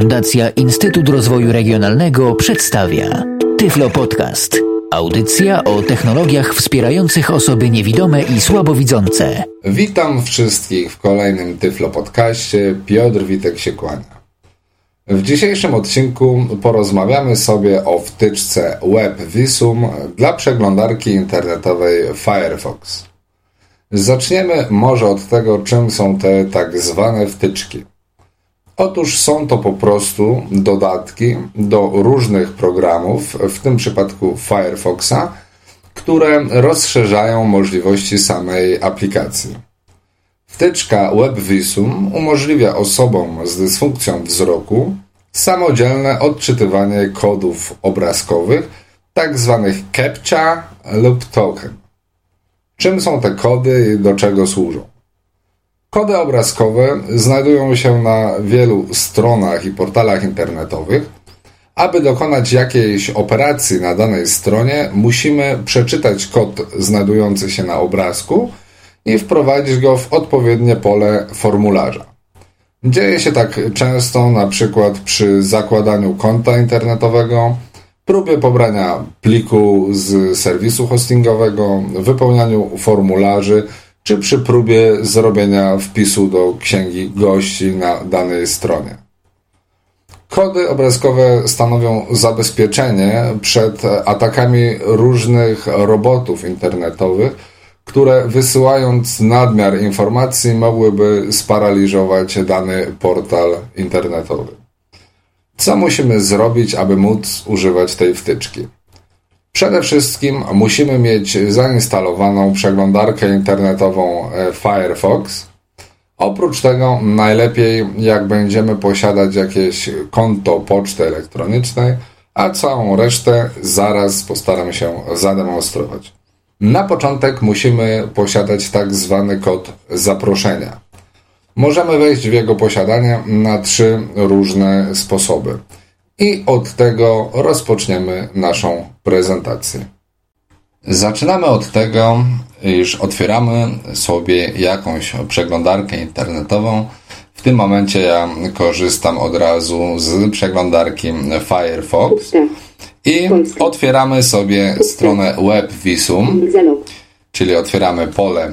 Fundacja Instytut Rozwoju Regionalnego przedstawia Tyflo Podcast. Audycja o technologiach wspierających osoby niewidome i słabowidzące. Witam wszystkich w kolejnym Tyflo Podcaście. Piotr Witek się kłania. W dzisiejszym odcinku porozmawiamy sobie o wtyczce WebVisum dla przeglądarki internetowej Firefox. Zaczniemy może od tego, czym są te tak zwane wtyczki. Otóż są to po prostu dodatki do różnych programów, w tym przypadku Firefoxa, które rozszerzają możliwości samej aplikacji. Wtyczka WebVisum umożliwia osobom z dysfunkcją wzroku samodzielne odczytywanie kodów obrazkowych, tak zwanych CAPTCHA lub token. Czym są te kody i do czego służą? Kody obrazkowe znajdują się na wielu stronach i portalach internetowych. Aby dokonać jakiejś operacji na danej stronie, musimy przeczytać kod znajdujący się na obrazku i wprowadzić go w odpowiednie pole formularza. Dzieje się tak często na przykład przy zakładaniu konta internetowego, próbie pobrania pliku z serwisu hostingowego, wypełnianiu formularzy, czy przy próbie zrobienia wpisu do księgi gości na danej stronie. Kody obrazkowe stanowią zabezpieczenie przed atakami różnych robotów internetowych, które wysyłając nadmiar informacji mogłyby sparaliżować dany portal internetowy. Co musimy zrobić, aby móc używać tej wtyczki? Przede wszystkim musimy mieć zainstalowaną przeglądarkę internetową e, Firefox. Oprócz tego najlepiej jak będziemy posiadać jakieś konto poczty elektronicznej, a całą resztę zaraz postaram się zademonstrować. Na początek musimy posiadać tak zwany kod zaproszenia. Możemy wejść w jego posiadanie na trzy różne sposoby. I od tego rozpoczniemy naszą prezentację. Zaczynamy od tego, iż otwieramy sobie jakąś przeglądarkę internetową. W tym momencie ja korzystam od razu z przeglądarki Firefox i otwieramy sobie stronę WebVisum, czyli otwieramy pole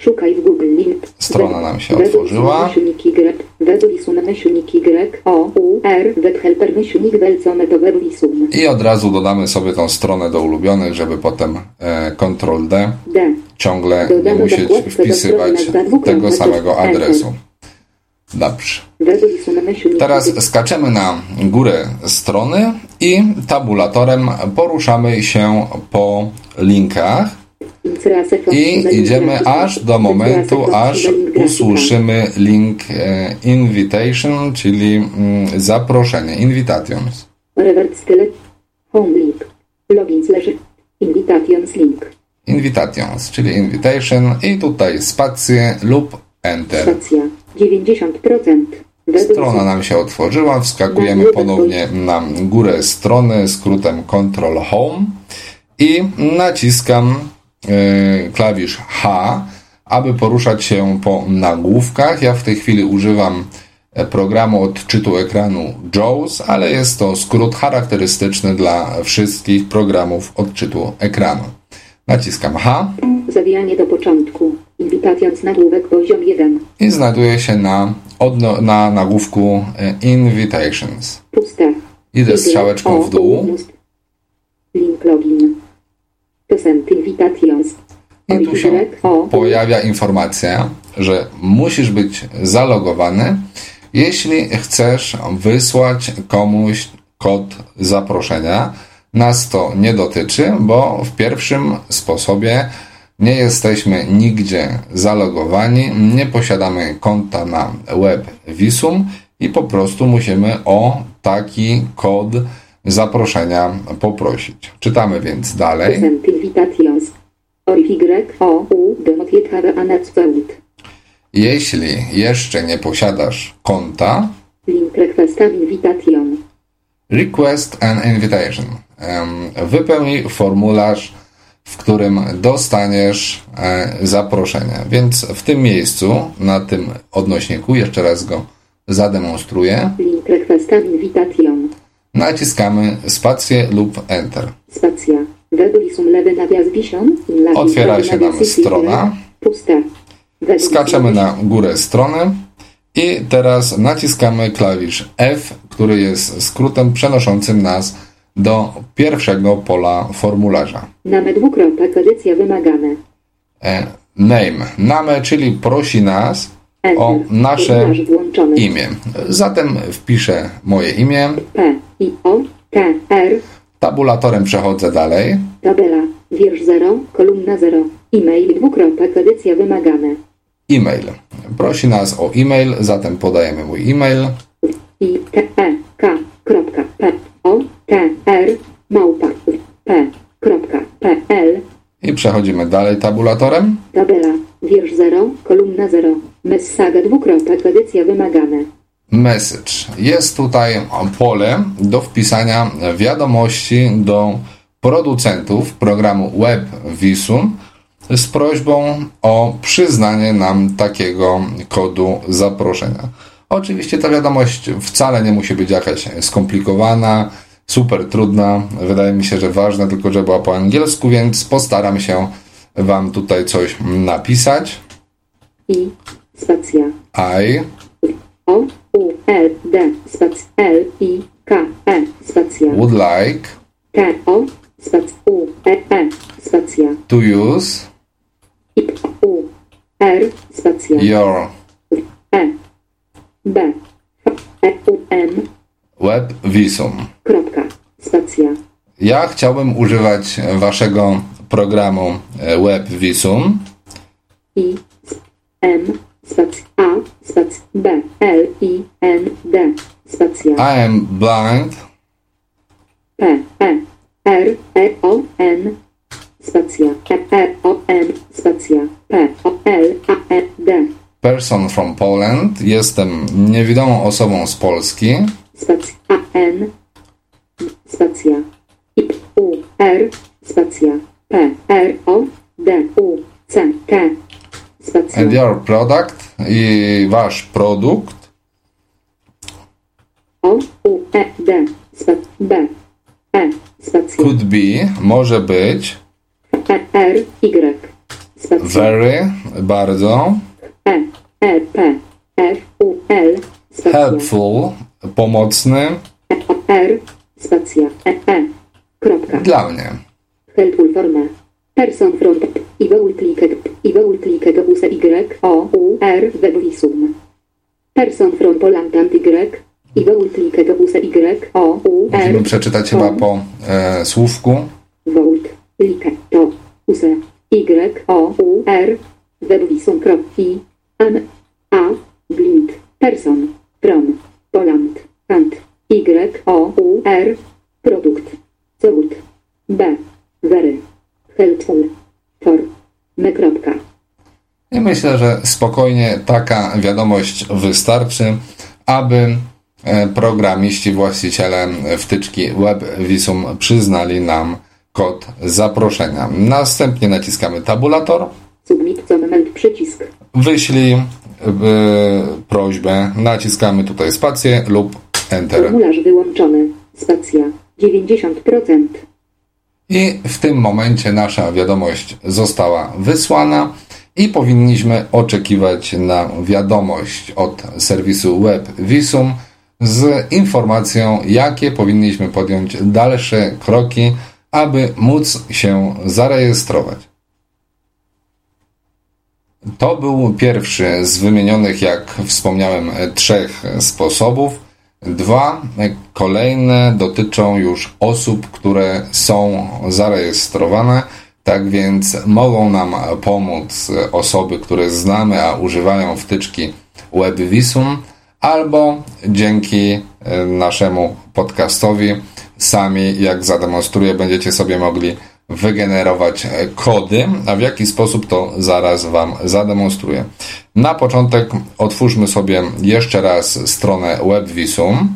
Szukaj w Google link. Strona nam się otworzyła. I od razu dodamy sobie tą stronę do ulubionych, żeby potem e, Ctrl D ciągle nie musieć wpisywać tego samego adresu. Dobrze. Teraz skaczemy na górę strony i tabulatorem poruszamy się po linkach i idziemy aż do momentu, aż usłyszymy link e, invitation, czyli mm, zaproszenie, invitations. home link, login slash invitations link. Invitations, czyli invitation i tutaj spację lub enter. Spacja 90%. Strona nam się otworzyła, wskakujemy ponownie na górę strony skrótem Ctrl Home i naciskam klawisz H, aby poruszać się po nagłówkach. Ja w tej chwili używam e, programu odczytu ekranu JAWS, ale jest to skrót charakterystyczny dla wszystkich programów odczytu ekranu. Naciskam H. Zawijanie do początku. Invitacjons nagłówek poziom 1. I znajduje się na, na nagłówku e, Invitations. Puste. Idę strzałeczką w dół. Link login. I tu się pojawia informacja, że musisz być zalogowany, jeśli chcesz wysłać komuś kod zaproszenia. Nas to nie dotyczy, bo w pierwszym sposobie nie jesteśmy nigdzie zalogowani, nie posiadamy konta na web Visum i po prostu musimy o taki kod zaproszenia poprosić. Czytamy więc dalej. Jeśli jeszcze nie posiadasz konta, Link requesta invitation. Request an Invitation. Wypełnij formularz, w którym dostaniesz e, zaproszenie. Więc w tym miejscu, na tym odnośniku, jeszcze raz go zademonstruję, Link invitation. Naciskamy spację lub Enter. Spacja. Otwiera się nam strona. Weblisum Skaczemy na górę strony i teraz naciskamy klawisz F, który jest skrótem przenoszącym nas do pierwszego pola formularza. Name dwukropek edycja wymagane. E, Name, name, czyli prosi nas Enter. o nasze imię. Zatem wpiszę moje imię. P I O T R Tabulatorem przechodzę dalej. tabela wiersz 0 kolumna 0 e-mail dwukropek edycja wymagane E-mail. Prosi nas o e-mail, zatem podajemy mój e-mail. i T E K kropka P O T R małpa P kropka P L I przechodzimy dalej tabulatorem. tabela wiersz 0 kolumna 0 messaga dwukropek edycja wymagane Message. Jest tutaj pole do wpisania wiadomości do producentów programu Web Visum z prośbą o przyznanie nam takiego kodu zaproszenia. Oczywiście ta wiadomość wcale nie musi być jakaś skomplikowana, super trudna. Wydaje mi się, że ważne tylko, że była po angielsku, więc postaram się Wam tutaj coś napisać. i spacja I O U L D spac L I K E spacja. Would like T O spac U E E spacja. to use I U R spacja. your E B E U M. Web Visum. kropka spacja. Ja chciałbym używać waszego programu e, Web Visum. I M spacja A spacja B L I N D spacja. I am blind. P E R E O N spacja. E R O N spacja. P O L A E D. Person from Poland. Jestem niewidomą osobą z Polski. spacja. A N spacja. I P U R spacja. P R O D U C T And your product i wasz produkt. O U E D B E spacja could be, może być. E R Y spacja very, bardzo. E E P F U L spacja helpful, pomocny. E R spacja E E kropka. Dla mnie. helpful forma person from i will click i will click use Y O U R weblisum person from Poland and Y i will click use Y O U R Musimy przeczytać chyba po e, słówku. Volt, like, to, use, y, o, u, r, webwisum, krop, i, an, a, blind, person, from, Poland, and, y, o, u, r, produkt, cewut, b, very, kropka. I myślę, że spokojnie taka wiadomość wystarczy, aby e, programiści, właściciele wtyczki WebVisum przyznali nam kod zaproszenia. Następnie naciskamy tabulator, Submit, co moment, przycisk, wyślij e, prośbę, naciskamy tutaj spację lub Enter. formularz wyłączony, spacja, 90%, I w tym momencie nasza wiadomość została wysłana i powinniśmy oczekiwać na wiadomość od serwisu WebVisum z informacją, jakie powinniśmy podjąć dalsze kroki, aby móc się zarejestrować. To był pierwszy z wymienionych, jak wspomniałem, trzech sposobów. Dwa kolejne dotyczą już osób, które są zarejestrowane, tak więc mogą nam pomóc osoby, które znamy, a używają wtyczki WebVisum, albo dzięki e, naszemu podcastowi sami, jak zademonstruję, będziecie sobie mogli wygenerować kody, a w jaki sposób to zaraz Wam zademonstruję. Na początek otwórzmy sobie jeszcze raz stronę WebVisum.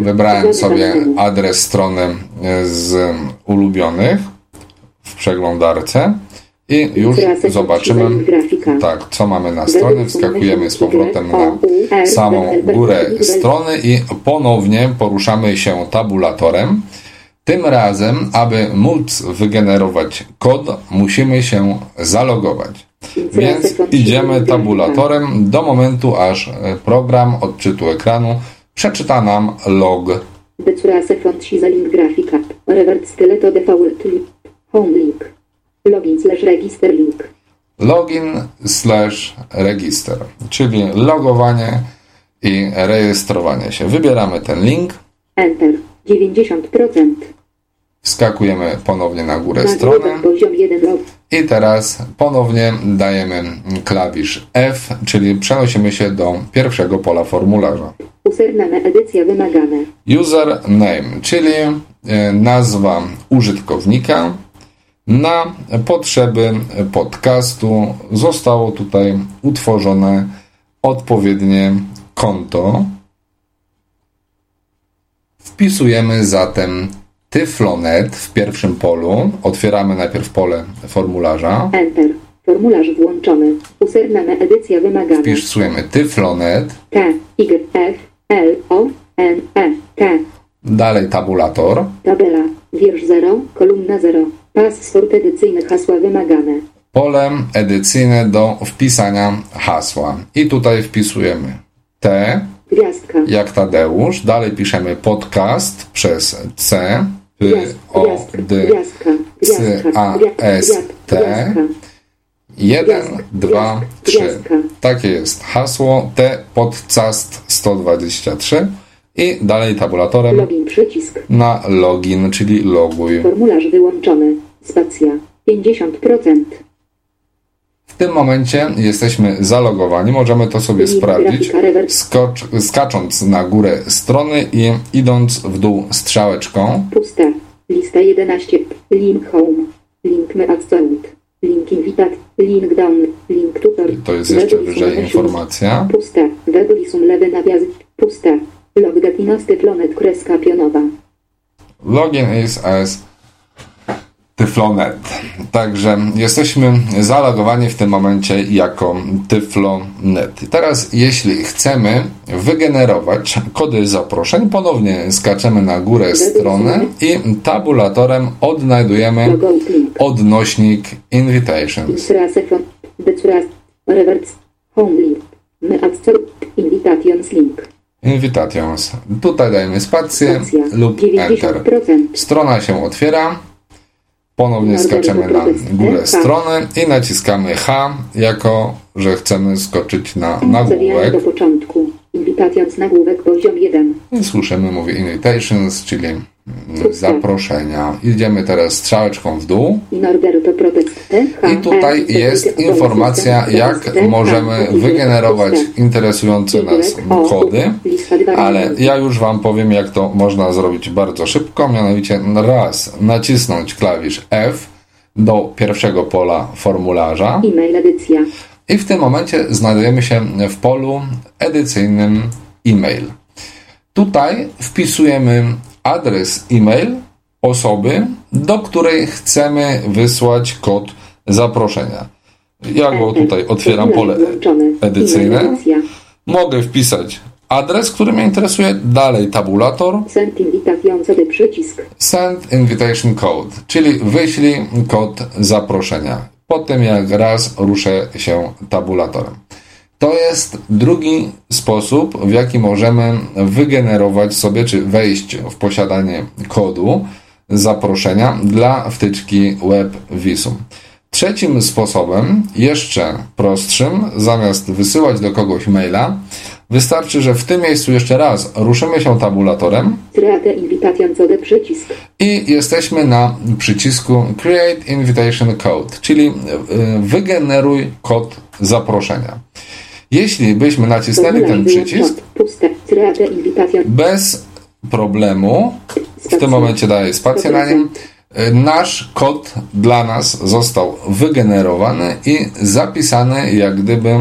Wybrałem sobie adres strony z ulubionych w przeglądarce i już zobaczymy, tak, co mamy na stronie. Wskakujemy z powrotem na samą górę strony i ponownie poruszamy się tabulatorem. Tym razem, aby móc wygenerować kod, musimy się zalogować. Więc idziemy tabulatorem do momentu, aż e, program odczytu ekranu przeczyta nam log. Link. Revert skeleto default link. Home link. Login slash register link. Login slash register, czyli logowanie i rejestrowanie się. Wybieramy ten link, Enter. 90%. Wskakujemy ponownie na górę strony. poziom 1 log. I teraz ponownie dajemy klawisz F, czyli przenosimy się do pierwszego pola formularza. Username edycja wymagane. Username, czyli e, nazwa użytkownika. Na potrzeby podcastu zostało tutaj utworzone odpowiednie konto. Wpisujemy zatem Tyflonet w pierwszym polu. Otwieramy najpierw pole formularza. Enter. Formularz włączony. Username edycja wymagane. Wpisujemy Tyflonet. T, Y, F, L, O, N, E, T. Dalej tabulator. Tabela. Wiersz 0, kolumna 0. Password edycyjny hasła wymagane. pole edycyjne do wpisania hasła. I tutaj wpisujemy T, Gwiazdka. jak Tadeusz. Dalej piszemy podcast przez C, P, O. D. C. A, S, T. Gwiazdka. 1, Gwiazdka. 2, Gwiazdka. 3. Gwiazdka. Takie jest hasło T podcast 123 i dalej tabulatorem Login przycisk. na login, czyli loguj. Formularz wyłączony. Spacja. 50%. W tym momencie jesteśmy zalogowani. Możemy to sobie sprawdzić, skocz, skacząc na górę strony i idąc w dół strzałeczką. Puste. Lista 11. Link home. Link me outside. Link invitat. Link down. Link tutor. To jest jeszcze wyżej informacja. Puste. Weblisum lewy nawias. Puste. Logdatinos tyflonet kreska pionowa. Login is as Tyflonet. Także jesteśmy zalogowani w tym momencie jako Tyflonet. Teraz, jeśli chcemy wygenerować kody zaproszeń, ponownie skaczemy na górę strony i tabulatorem odnajdujemy odnośnik invitations. Link. Invitations. Tutaj dajemy spację lub enter. 90%. Strona się otwiera. Ponownie skaczemy na górę strony i naciskamy H, jako że chcemy skoczyć na Zawijamy do nagłówek. początku. Invitations nagłówek poziom 1. I słyszymy, mówi invitations, czyli zaproszenia. Idziemy teraz strzałeczką w dół. I tutaj E, jest C, D, informacja, D, jak możemy wygenerować interesujące nas kody. Ale ja już Wam powiem, jak to można zrobić bardzo szybko. Mianowicie raz nacisnąć klawisz F do pierwszego pola formularza i w tym momencie znajdujemy się w polu edycyjnym e-mail. Tutaj wpisujemy adres e-mail osoby, do której chcemy wysłać kod zaproszenia. Ja go tutaj otwieram pole Formularz włączony. edycyjne. Mogę wpisać adres, który mnie interesuje, dalej tabulator, Send invitation CD przycisk. send invitation code, czyli wyślij kod zaproszenia. Po tym jak raz ruszę się tabulatorem. To jest drugi sposób, w jaki możemy wygenerować sobie, czy wejść w posiadanie kodu zaproszenia dla wtyczki WebVisum. Trzecim sposobem, jeszcze prostszym, zamiast wysyłać do kogoś maila, wystarczy, że w tym miejscu jeszcze raz ruszymy się tabulatorem i jesteśmy na przycisku Create Invitation Code, czyli y, wygeneruj kod zaproszenia. Jeśli byśmy nacisnęli ten przycisk, bez problemu. W tym momencie daję spację na nim. Nasz kod dla nas został wygenerowany i zapisany jak gdyby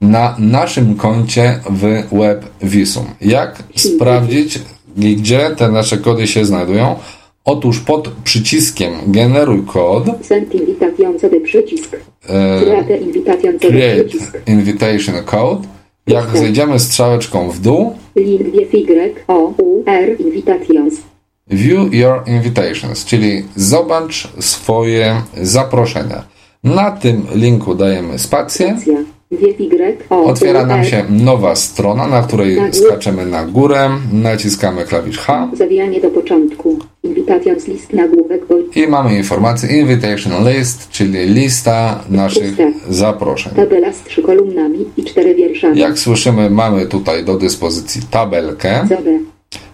na naszym koncie w WebVisum. Jak sprawdzić, gdzie te nasze kody się znajdują? Otóż pod przyciskiem generuj kod przycisk. e, Create invitation przycisk. code. Jak zejdziemy strzałeczką w dół, Link Y O U R invitations. View your invitations, czyli zobacz swoje zaproszenia. Na tym linku dajemy spację. Y Otwiera nam się nowa strona, na której skaczemy na górę, naciskamy klawisz H Zawijanie do początku. Invitations list nagłówek i mamy informację Invitation List, czyli lista naszych zaproszeń. tabela z trzy kolumnami i cztery wierszami. Jak słyszymy, mamy tutaj do dyspozycji tabelkę,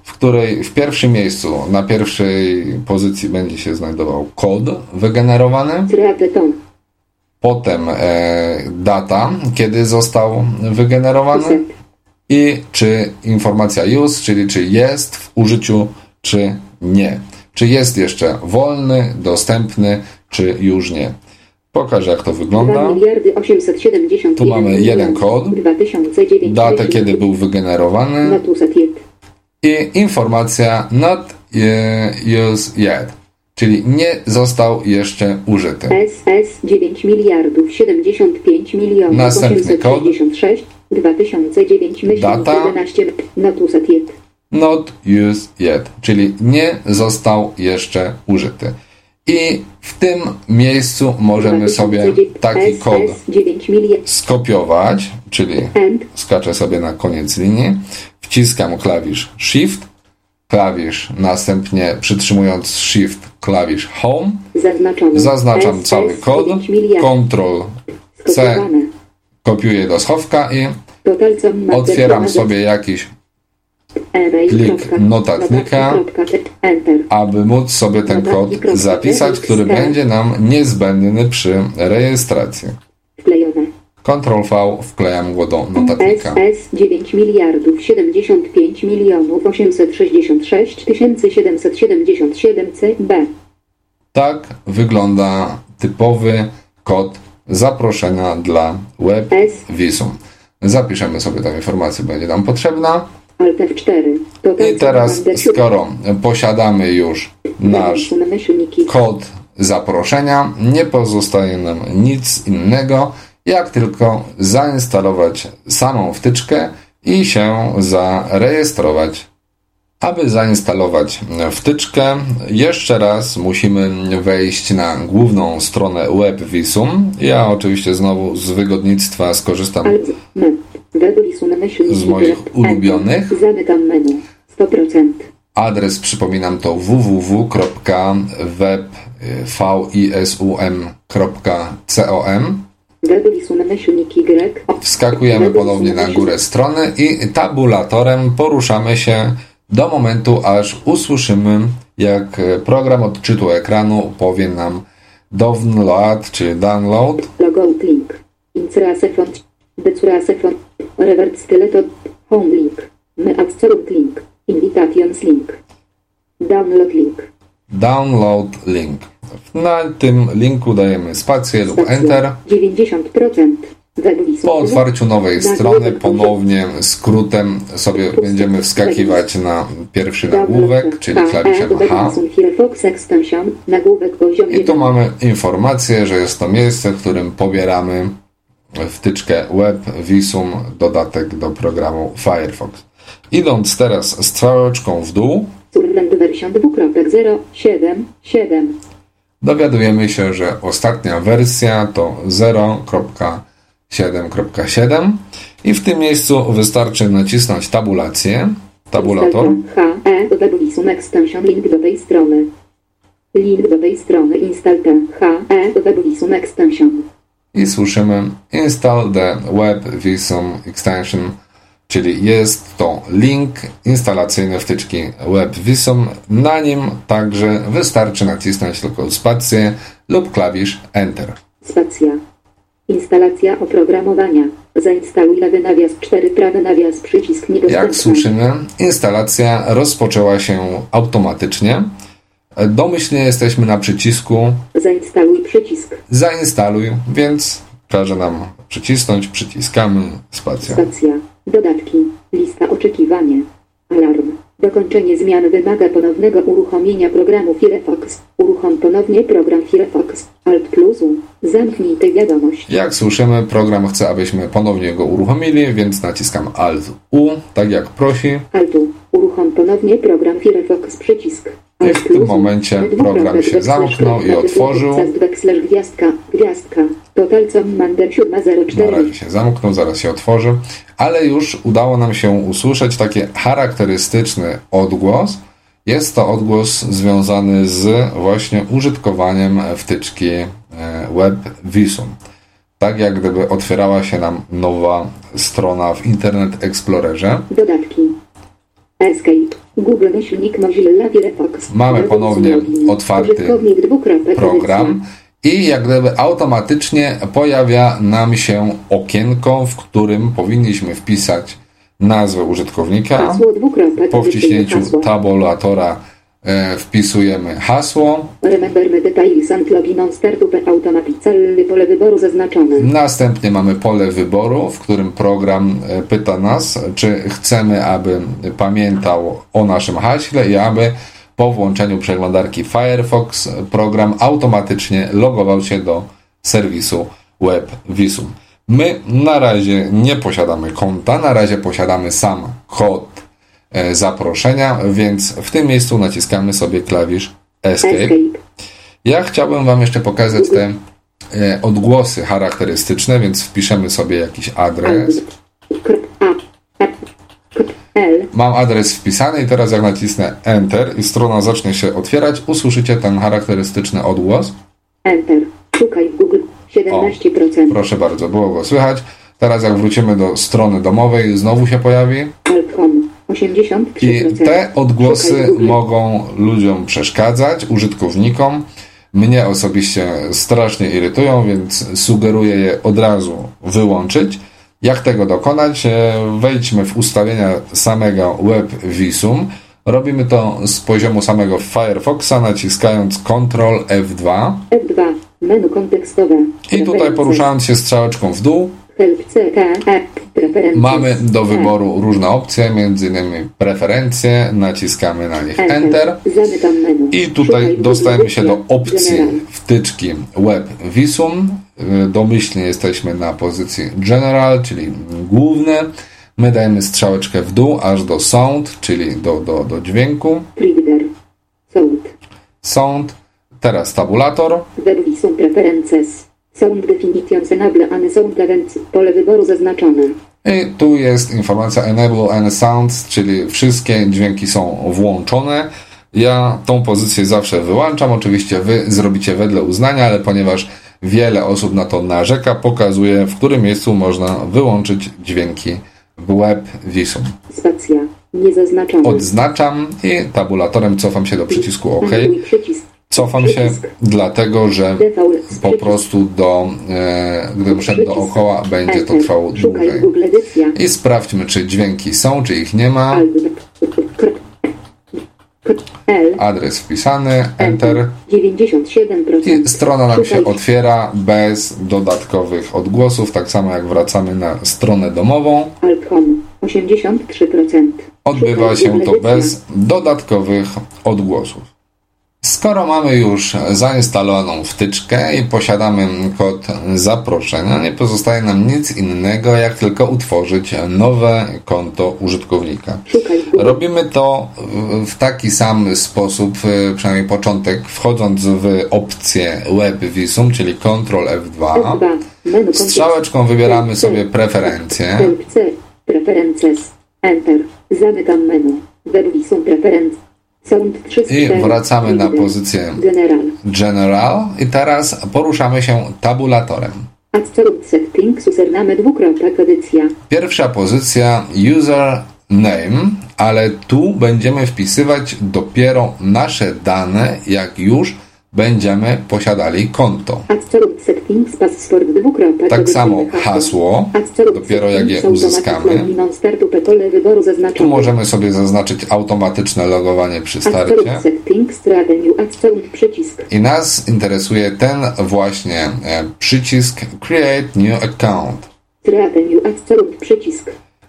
w której w pierwszym miejscu, na pierwszej pozycji będzie się znajdował kod wygenerowany. Potem e, data, kiedy został wygenerowany i czy informacja use, czyli czy jest w użyciu, czy nie. Czy jest jeszcze wolny, dostępny, czy już nie. Pokażę jak to 2 wygląda. miliardy 870 Tu mamy jeden kod, 2009 Datę, kiedy był wygenerowany i informacja not used yet, czyli nie został jeszcze użyty. SS 9 miliardów 75 milionów Następny kod. 866 2009 myśl Data. 11 Natuset jed. Not used yet, czyli nie został jeszcze użyty. I w tym miejscu możemy sobie taki kod SS 9 miliardów skopiować, czyli skaczę sobie na koniec linii, wciskam klawisz Shift, klawisz, następnie przytrzymując Shift klawisz Home, zaznaczam cały kod, 9 miliardów Ctrl C, kopiuję do schowka i otwieram sobie jakiś. Plik notatnika. aby móc sobie ten kod zapisać, który będzie nam niezbędny przy rejestracji. Ctrl V wklejam go do notatnika. SS 9 miliardów 75 milionów 866 777 CB. Tak wygląda typowy kod zaproszenia dla Web Visum. Zapiszemy sobie tę informację, będzie nam potrzebna. Alt F4. Total I teraz, skoro posiadamy już nasz kod zaproszenia, nie pozostaje nam nic innego, jak tylko zainstalować samą wtyczkę i się zarejestrować. Aby zainstalować wtyczkę, jeszcze raz musimy wejść na główną stronę WebVisum. Ja oczywiście znowu z wygodnictwa skorzystam Z moich Enter. ulubionych. Zamykam menu. 100%. Adres, przypominam, to www.webvisum.com. Wskakujemy ponownie na górę strony i tabulatorem poruszamy się do momentu, aż usłyszymy, jak program odczytu ekranu powie nam download czy download. Logout link. Font. Becurase font. Revert skeleton. Home link. My adcerut link. Invitations link. Download link. Download link. Na tym linku dajemy spację lub enter. 90%. Weblisum. Po otwarciu nowej strony ponownie skrótem sobie będziemy wskakiwać na pierwszy nagłówek, czyli klawiszem H. I tu mamy informację, że jest to miejsce, w którym pobieramy wtyczkę Web Visum, dodatek do programu Firefox. Idąc teraz strzałeczką w dół, Surrend version 2.077. dowiadujemy się, że ostatnia wersja to 0.7.7 i w tym miejscu wystarczy nacisnąć tabulację, tabulator H, E, Weblisum Extension. Link do tej strony. Link do tej strony. Install ten H, E, Weblisum Extension. I słyszymy Install the Web Visum Extension, czyli jest to link instalacyjny wtyczki Web Visum. Na nim także wystarczy nacisnąć tylko spację lub klawisz Enter. Spacja. Instalacja oprogramowania. Zainstaluj lewy nawias 4 prawy nawias przycisk niedostępny. Jak słyszymy, instalacja rozpoczęła się automatycznie. Domyślnie jesteśmy na przycisku Zainstaluj przycisk. zainstaluj, więc każe nam przycisnąć, przyciskamy spacją. Stacja. Dodatki. Lista oczekiwania. Alarm. Dokończenie zmian wymaga ponownego uruchomienia programu Firefox. Uruchom ponownie program Firefox. Alt plus U. Zamknij tę wiadomość. Jak słyszymy, program chce, abyśmy ponownie go uruchomili, więc naciskam Alt U, tak jak prosi. Altu. Uruchom ponownie program Firefox przycisk. W tym momencie program się zamknął i otworzył. Na 704. razie się zamknął, zaraz się otworzy, ale już udało nam się usłyszeć taki charakterystyczny odgłos. Jest to odgłos związany z właśnie użytkowaniem wtyczki e, Web Visum. Tak jak gdyby otwierała się nam nowa strona w Internet Explorerze. Dodatki. Escape. Google myślnik Mozilla Firefox. Mamy ponownie otwarty program i jak gdyby automatycznie pojawia nam się okienko, w którym powinniśmy wpisać nazwę użytkownika. Po wciśnięciu tabulatora wpisujemy hasło. Pole wyboru zaznaczone. Następnie mamy pole wyboru, w którym program e, pyta nas, czy chcemy, aby pamiętał o naszym haśle i aby po włączeniu przeglądarki Firefox program automatycznie logował się do serwisu Web Visum. My na razie nie posiadamy konta, na razie posiadamy sam kod e, zaproszenia, więc w tym miejscu naciskamy sobie klawisz Escape. Ja chciałbym Wam jeszcze pokazać te e, odgłosy charakterystyczne, więc wpiszemy sobie jakiś adres. Mam adres wpisany i teraz jak nacisnę Enter i strona zacznie się otwierać, usłyszycie ten charakterystyczny odgłos. Enter. Szukaj Google. 17%. Proszę bardzo, było go słychać. Teraz jak wrócimy do strony domowej, znowu się pojawi. Alt home. 83%. I te odgłosy mogą ludziom przeszkadzać, użytkownikom. Mnie osobiście strasznie irytują, więc sugeruję je od razu wyłączyć. Jak tego dokonać? E, Wejdźmy w ustawienia samego Web Visum. Robimy to z poziomu samego Firefoxa, naciskając Ctrl F2. F2. Menu kontekstowe. I tutaj poruszając się strzałeczką w dół, Mamy do E. wyboru różne opcje, m.in. preferencje, naciskamy na nich Enter. I tutaj dostajemy się do opcji wtyczki Web Visum. Y, Domyślnie jesteśmy na pozycji General, czyli główne. My dajemy strzałeczkę w dół aż do Sound, czyli do, do, do dźwięku. Sound. Teraz tabulator. Webvisum preferences. Sound definitions enable and sound events. Pole wyboru zaznaczone. I tu jest informacja Enable any Sounds, czyli wszystkie dźwięki są włączone. Ja tą pozycję zawsze wyłączam. Oczywiście Wy zrobicie wedle uznania, ale ponieważ wiele osób na to narzeka, pokazuję, w którym miejscu można wyłączyć dźwięki w Web Visum. Spacja. Niezaznaczone. Odznaczam i tabulatorem cofam się do przycisku OK. Przycisk. Cofam się dlatego, że po prostu do, e, gdybym szedł dookoła, będzie to trwało dłużej. I sprawdźmy, czy dźwięki są, czy ich nie ma. Adres wpisany, Enter. 97%. I strona nam się otwiera bez dodatkowych odgłosów, tak samo jak wracamy na stronę domową. Alt home. 83%. Odbywa się to bez dodatkowych odgłosów. Skoro mamy już zainstalowaną wtyczkę i posiadamy kod zaproszenia, nie pozostaje nam nic innego, jak tylko utworzyć nowe konto użytkownika. Robimy to w- taki sam sposób, y, przynajmniej początek, wchodząc w opcję Web Visum, czyli Ctrl F2. F2. Menu kontekst. Strzałeczką wybieramy sobie preferencje. Preferences. Enter. Zamykam menu. Webvisum preferenc. Sound 3 I wracamy na pozycję General. I teraz poruszamy się tabulatorem. Pierwsza pozycja user name, ale tu będziemy wpisywać dopiero nasze dane, jak już będziemy posiadali konto. Tak samo hasło, dopiero jak je uzyskamy, tu możemy sobie zaznaczyć automatyczne logowanie przy starcie. I nas interesuje ten właśnie e, przycisk Create New Account.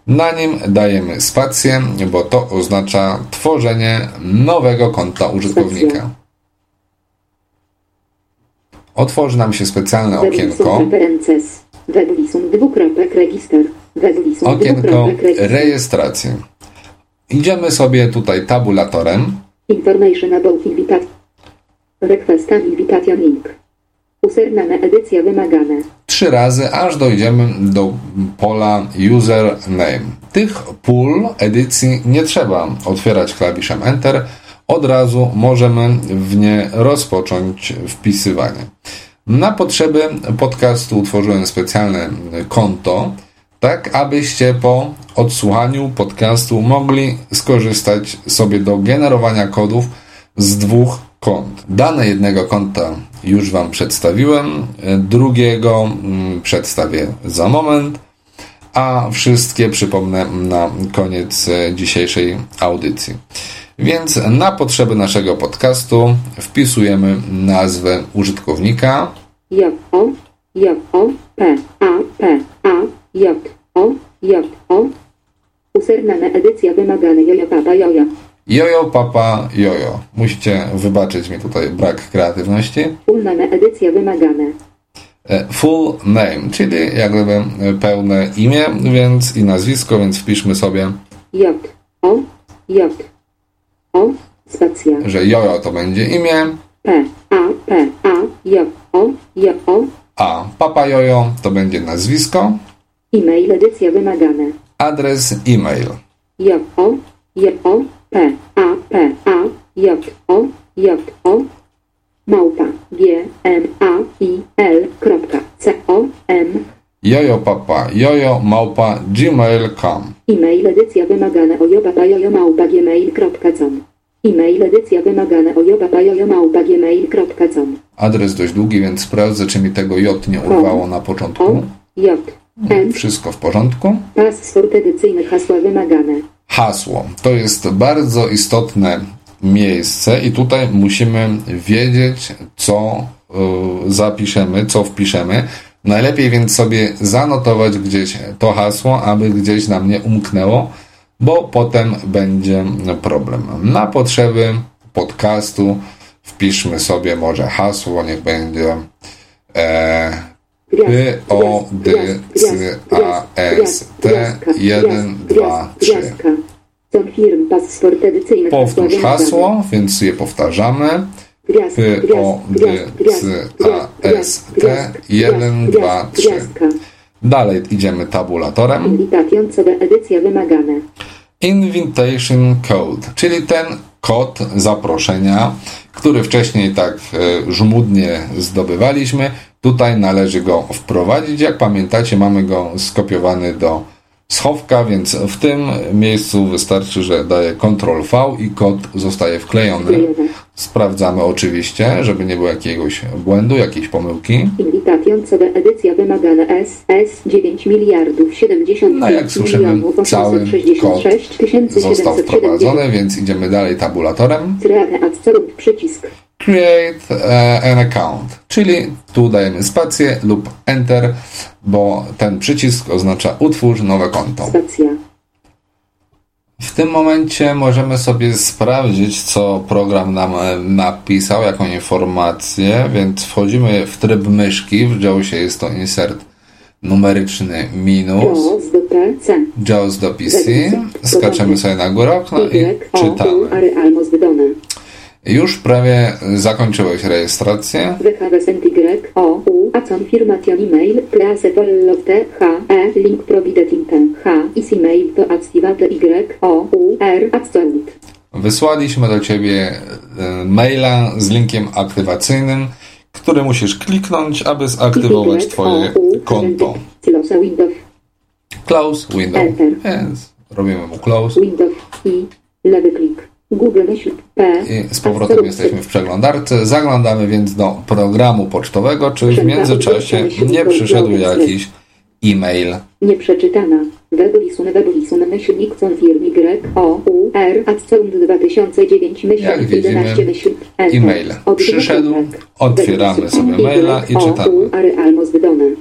Na nim dajemy spację, bo to oznacza tworzenie nowego konta użytkownika. Otworzy nam się specjalne okienko. Okienko rejestracji. Idziemy sobie tutaj tabulatorem. Information about invitation. Request invitation link. Username edycja wymagane. trzy razy, aż dojdziemy do pola username. Tych pól edycji nie trzeba otwierać klawiszem Enter. Od razu możemy w nie rozpocząć wpisywanie. Na potrzeby podcastu utworzyłem specjalne konto, tak abyście po odsłuchaniu podcastu mogli skorzystać sobie do generowania kodów z dwóch kont. Dane jednego konta już Wam przedstawiłem, drugiego mm, przedstawię za moment, a wszystkie przypomnę na koniec dzisiejszej audycji. Więc na potrzeby naszego podcastu wpisujemy nazwę użytkownika, J O J O P A P A J O J O. Username edycja wymagane Joja Papa Joja Jojo Papa Jojo. Musicie wybaczyć mi tutaj brak kreatywności. Fullname edycja wymagane. E, Full name, czyli jak gdyby e, pełne imię, więc i nazwisko, więc wpiszmy sobie, J O J O Spacja że Jojo to będzie imię, P A P A J O J O. A Papa Jojo to będzie nazwisko, E-mail edycja wymagane. Adres e-mail. J O J O P A P A J O J O. Małpa G M A I L kropka C O M Jojo Papa Jojo małpa gmail.com. E-mail edycja wymagane ojobabajojo małpa gmail.com E-mail edycja wymagane ojobabajojo małpa gmail.com Adres dość długi, więc sprawdzę, czy mi tego J nie urwało na O początku. J M Wszystko w porządku. Password edycyjny hasła wymagane Hasło. To jest bardzo istotne miejsce i tutaj musimy wiedzieć, co y, zapiszemy, co wpiszemy. Najlepiej więc sobie zanotować gdzieś to hasło, aby gdzieś nam nie umknęło, bo potem będzie problem. Na potrzeby podcastu wpiszmy sobie może hasło, niech będzie e, P, O, D, C, A, S, T, 1, 2, 3. Confirm password edycyjny Powtórz hasło, więc je powtarzamy. P, O, D, C, A, S, T, 1, 2, 3. Dalej idziemy tabulatorem. Edycja wymagane. Invitation Code, czyli ten kod zaproszenia, który wcześniej tak e, żmudnie zdobywaliśmy. Tutaj należy go wprowadzić. Jak pamiętacie, mamy go skopiowany do schowka, więc w tym miejscu wystarczy, że daję Ctrl V i kod zostaje wklejony. Sprawdzamy oczywiście, żeby nie było jakiegoś błędu, jakiejś pomyłki. Do edycja wymagane S, S 9 miliardów 70 No jak słyszymy, cały 866 tysięcy Został 770 wprowadzony, więc idziemy dalej tabulatorem. Przycisk. Create e, an account, czyli tu dajemy spację lub Enter, bo ten przycisk oznacza utwórz nowe konto. Stacja. W tym momencie możemy sobie sprawdzić, co program nam e, napisał, jaką informację, więc wchodzimy w tryb myszki, w JAWSie jest to insert numeryczny minus, JAWS do PC. Skaczemy sobie na górę okna i czytamy. Już prawie zakończyłeś rejestrację. O, U, email, place H, E, link H, is email to activate Y, O, U, R. Wysłaliśmy do Ciebie e, maila z linkiem aktywacyjnym, który musisz kliknąć, aby zaktywować Twoje konto. Close window. Enter. Więc robimy mu close. Windows i lewy klik. Google P. I z powrotem jesteśmy w przeglądarce. Zaglądamy więc do programu pocztowego, czy w międzyczasie nie przyszedł jakiś e-mail. Nieprzeczytana. Webwisun, webwisun, myślnik, confirm, y, o, u, r, account 2009, myślnik, Jak widzimy, 11, myśl, enter. e-mail Od przyszedł, dwóch otwieramy sobie maila i o, czytamy. U, r, almost done.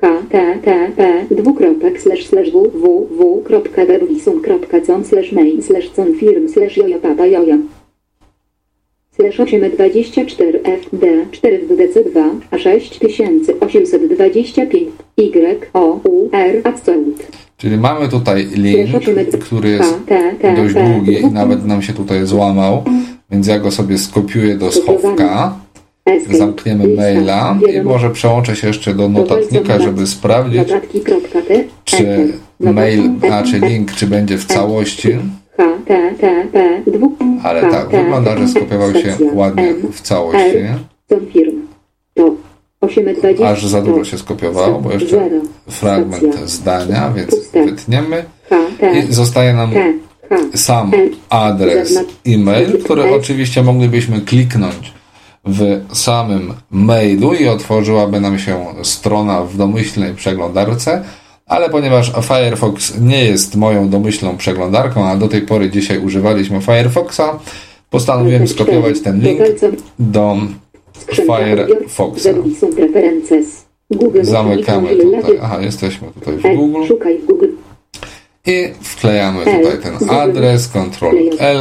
Http dwukropek slash slash www.webwisum.com slash mail slash confirm slash joja papa joja slash 824 fd 4 wdc 2 a 6825 y o u r account Czyli mamy tutaj link, który jest dość długi i nawet nam się tutaj złamał, więc ja go sobie skopiuję do schowka. Zamkniemy maila i może przełączę się jeszcze do notatnika, żeby sprawdzić, czy mail, znaczy link, czy będzie w całości. http dwóch Ale tak, wygląda, że skopiował się ładnie w całości. Confirm. To 820. Aż za dużo się skopiowało, bo jeszcze fragment zdania, więc wytniemy. I zostaje nam sam adres e-mail, który oczywiście moglibyśmy kliknąć w samym mailu i otworzyłaby nam się strona w domyślnej przeglądarce, ale ponieważ Firefox nie jest moją domyślną przeglądarką, a do tej pory dzisiaj używaliśmy Firefoxa, postanowiłem skopiować ten link do Firefoxa. Zamykamy tutaj. Aha, jesteśmy tutaj w Google. I wklejamy tutaj ten adres, Ctrl L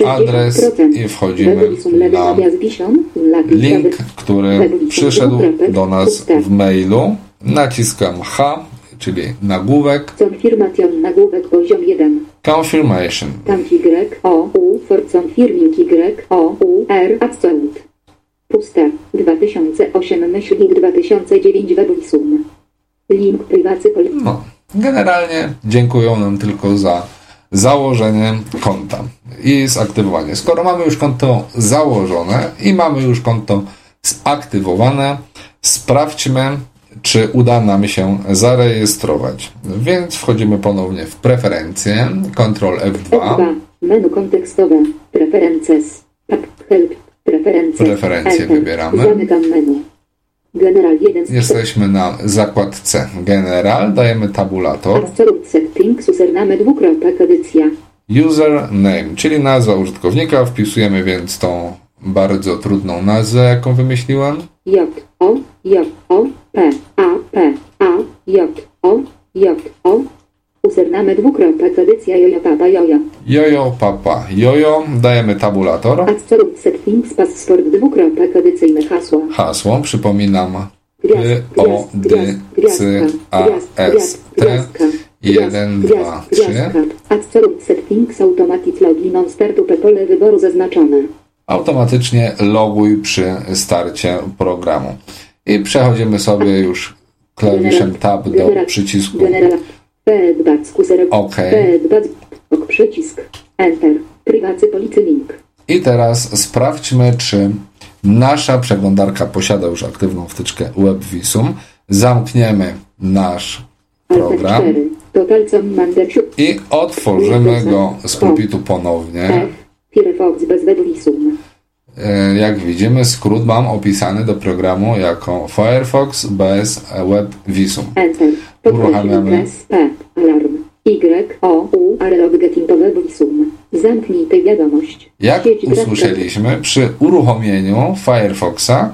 i adres i wchodzimy na link, który przyszedł do nas w mailu. Naciskam H, czyli nagłówek. Confirmation nagłówek poziom 1. Confirmation. Y, O, U, for confirming Y, O, U, R, account. Puste. 2008 myślnik 2009 webwisum. Link prywacy pol... No, generalnie dziękują nam tylko za założenie konta i zaktywowanie. Skoro mamy już konto założone i mamy już konto zaktywowane, sprawdźmy, czy uda nam się zarejestrować. Więc wchodzimy ponownie w preferencje, Ctrl F2. F2. Menu kontekstowe. Preferences. Help. Preferencje. Preferencje wybieramy. Zamykam menu. General 1 z Jesteśmy na zakładce General, dajemy tabulator. Settings username dwukropek edycja. Username, czyli nazwa użytkownika. Wpisujemy więc tą bardzo trudną nazwę, jaką wymyśliłem. J O J O P A P A J O J O username dwukropek edycja jojo papa jojo. Jojo, papa, jojo. Dajemy tabulator. Absolute settings password dwukropek edycyjne hasło. Hasło, przypominam. P, O, D, C, A, S, T. gwiazdka, 1, gwiazd, 2, gwiazd, 3. gwiazdka. Absolute settings automatic login on start up pole wyboru zaznaczone. Automatycznie loguj przy starcie programu. I przechodzimy sobie już klawiszem Tab do przycisku OK. Przycisk Enter Privacy policy link I teraz sprawdźmy, czy nasza przeglądarka posiada już aktywną wtyczkę WebVisum. Zamkniemy nasz program 4 Total com Mandersiu i otworzymy go z pulpitu ponownie. Webwisum E, Jak widzimy, skrót mam opisany do programu jako Firefox bez WebVisum. Enter Uruchamiamy. Podkreślnik S P Alarm Y O U R log getting to webwisum Zamknij tę wiadomość Jak Sieć usłyszeliśmy, przy uruchomieniu Firefoxa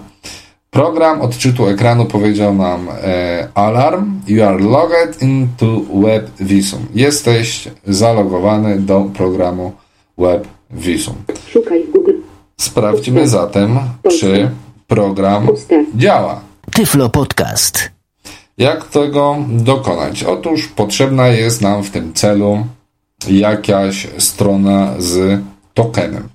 program odczytu ekranu powiedział nam e, alarm you are logged into WebVisum. Jesteś zalogowany do programu WebVisum. Szukaj w Google Sprawdźmy zatem, czy program działa. Tyflo Podcast. Jak tego dokonać? Otóż potrzebna jest nam w tym celu jakaś strona z tokenem.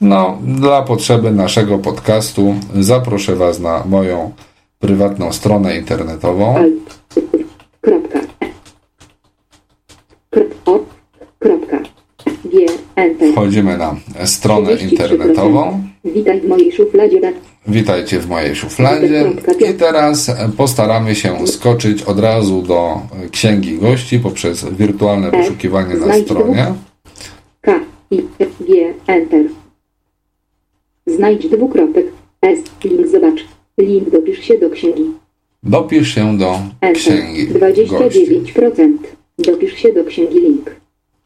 No, dla potrzeby naszego podcastu zaproszę Was na moją prywatną stronę internetową. Wchodzimy na stronę 33%. internetową. Witaj w mojej szufladzie na Witajcie w mojej szufladzie. I teraz postaramy się skoczyć od razu do księgi gości poprzez wirtualne wyszukiwanie na Znajdź stronie. K I Enter. Znajdź dwukropek. S. Link zobacz. Link dopisz się do księgi. Dopisz się do księgi gości. 29%. Dopisz się do księgi link.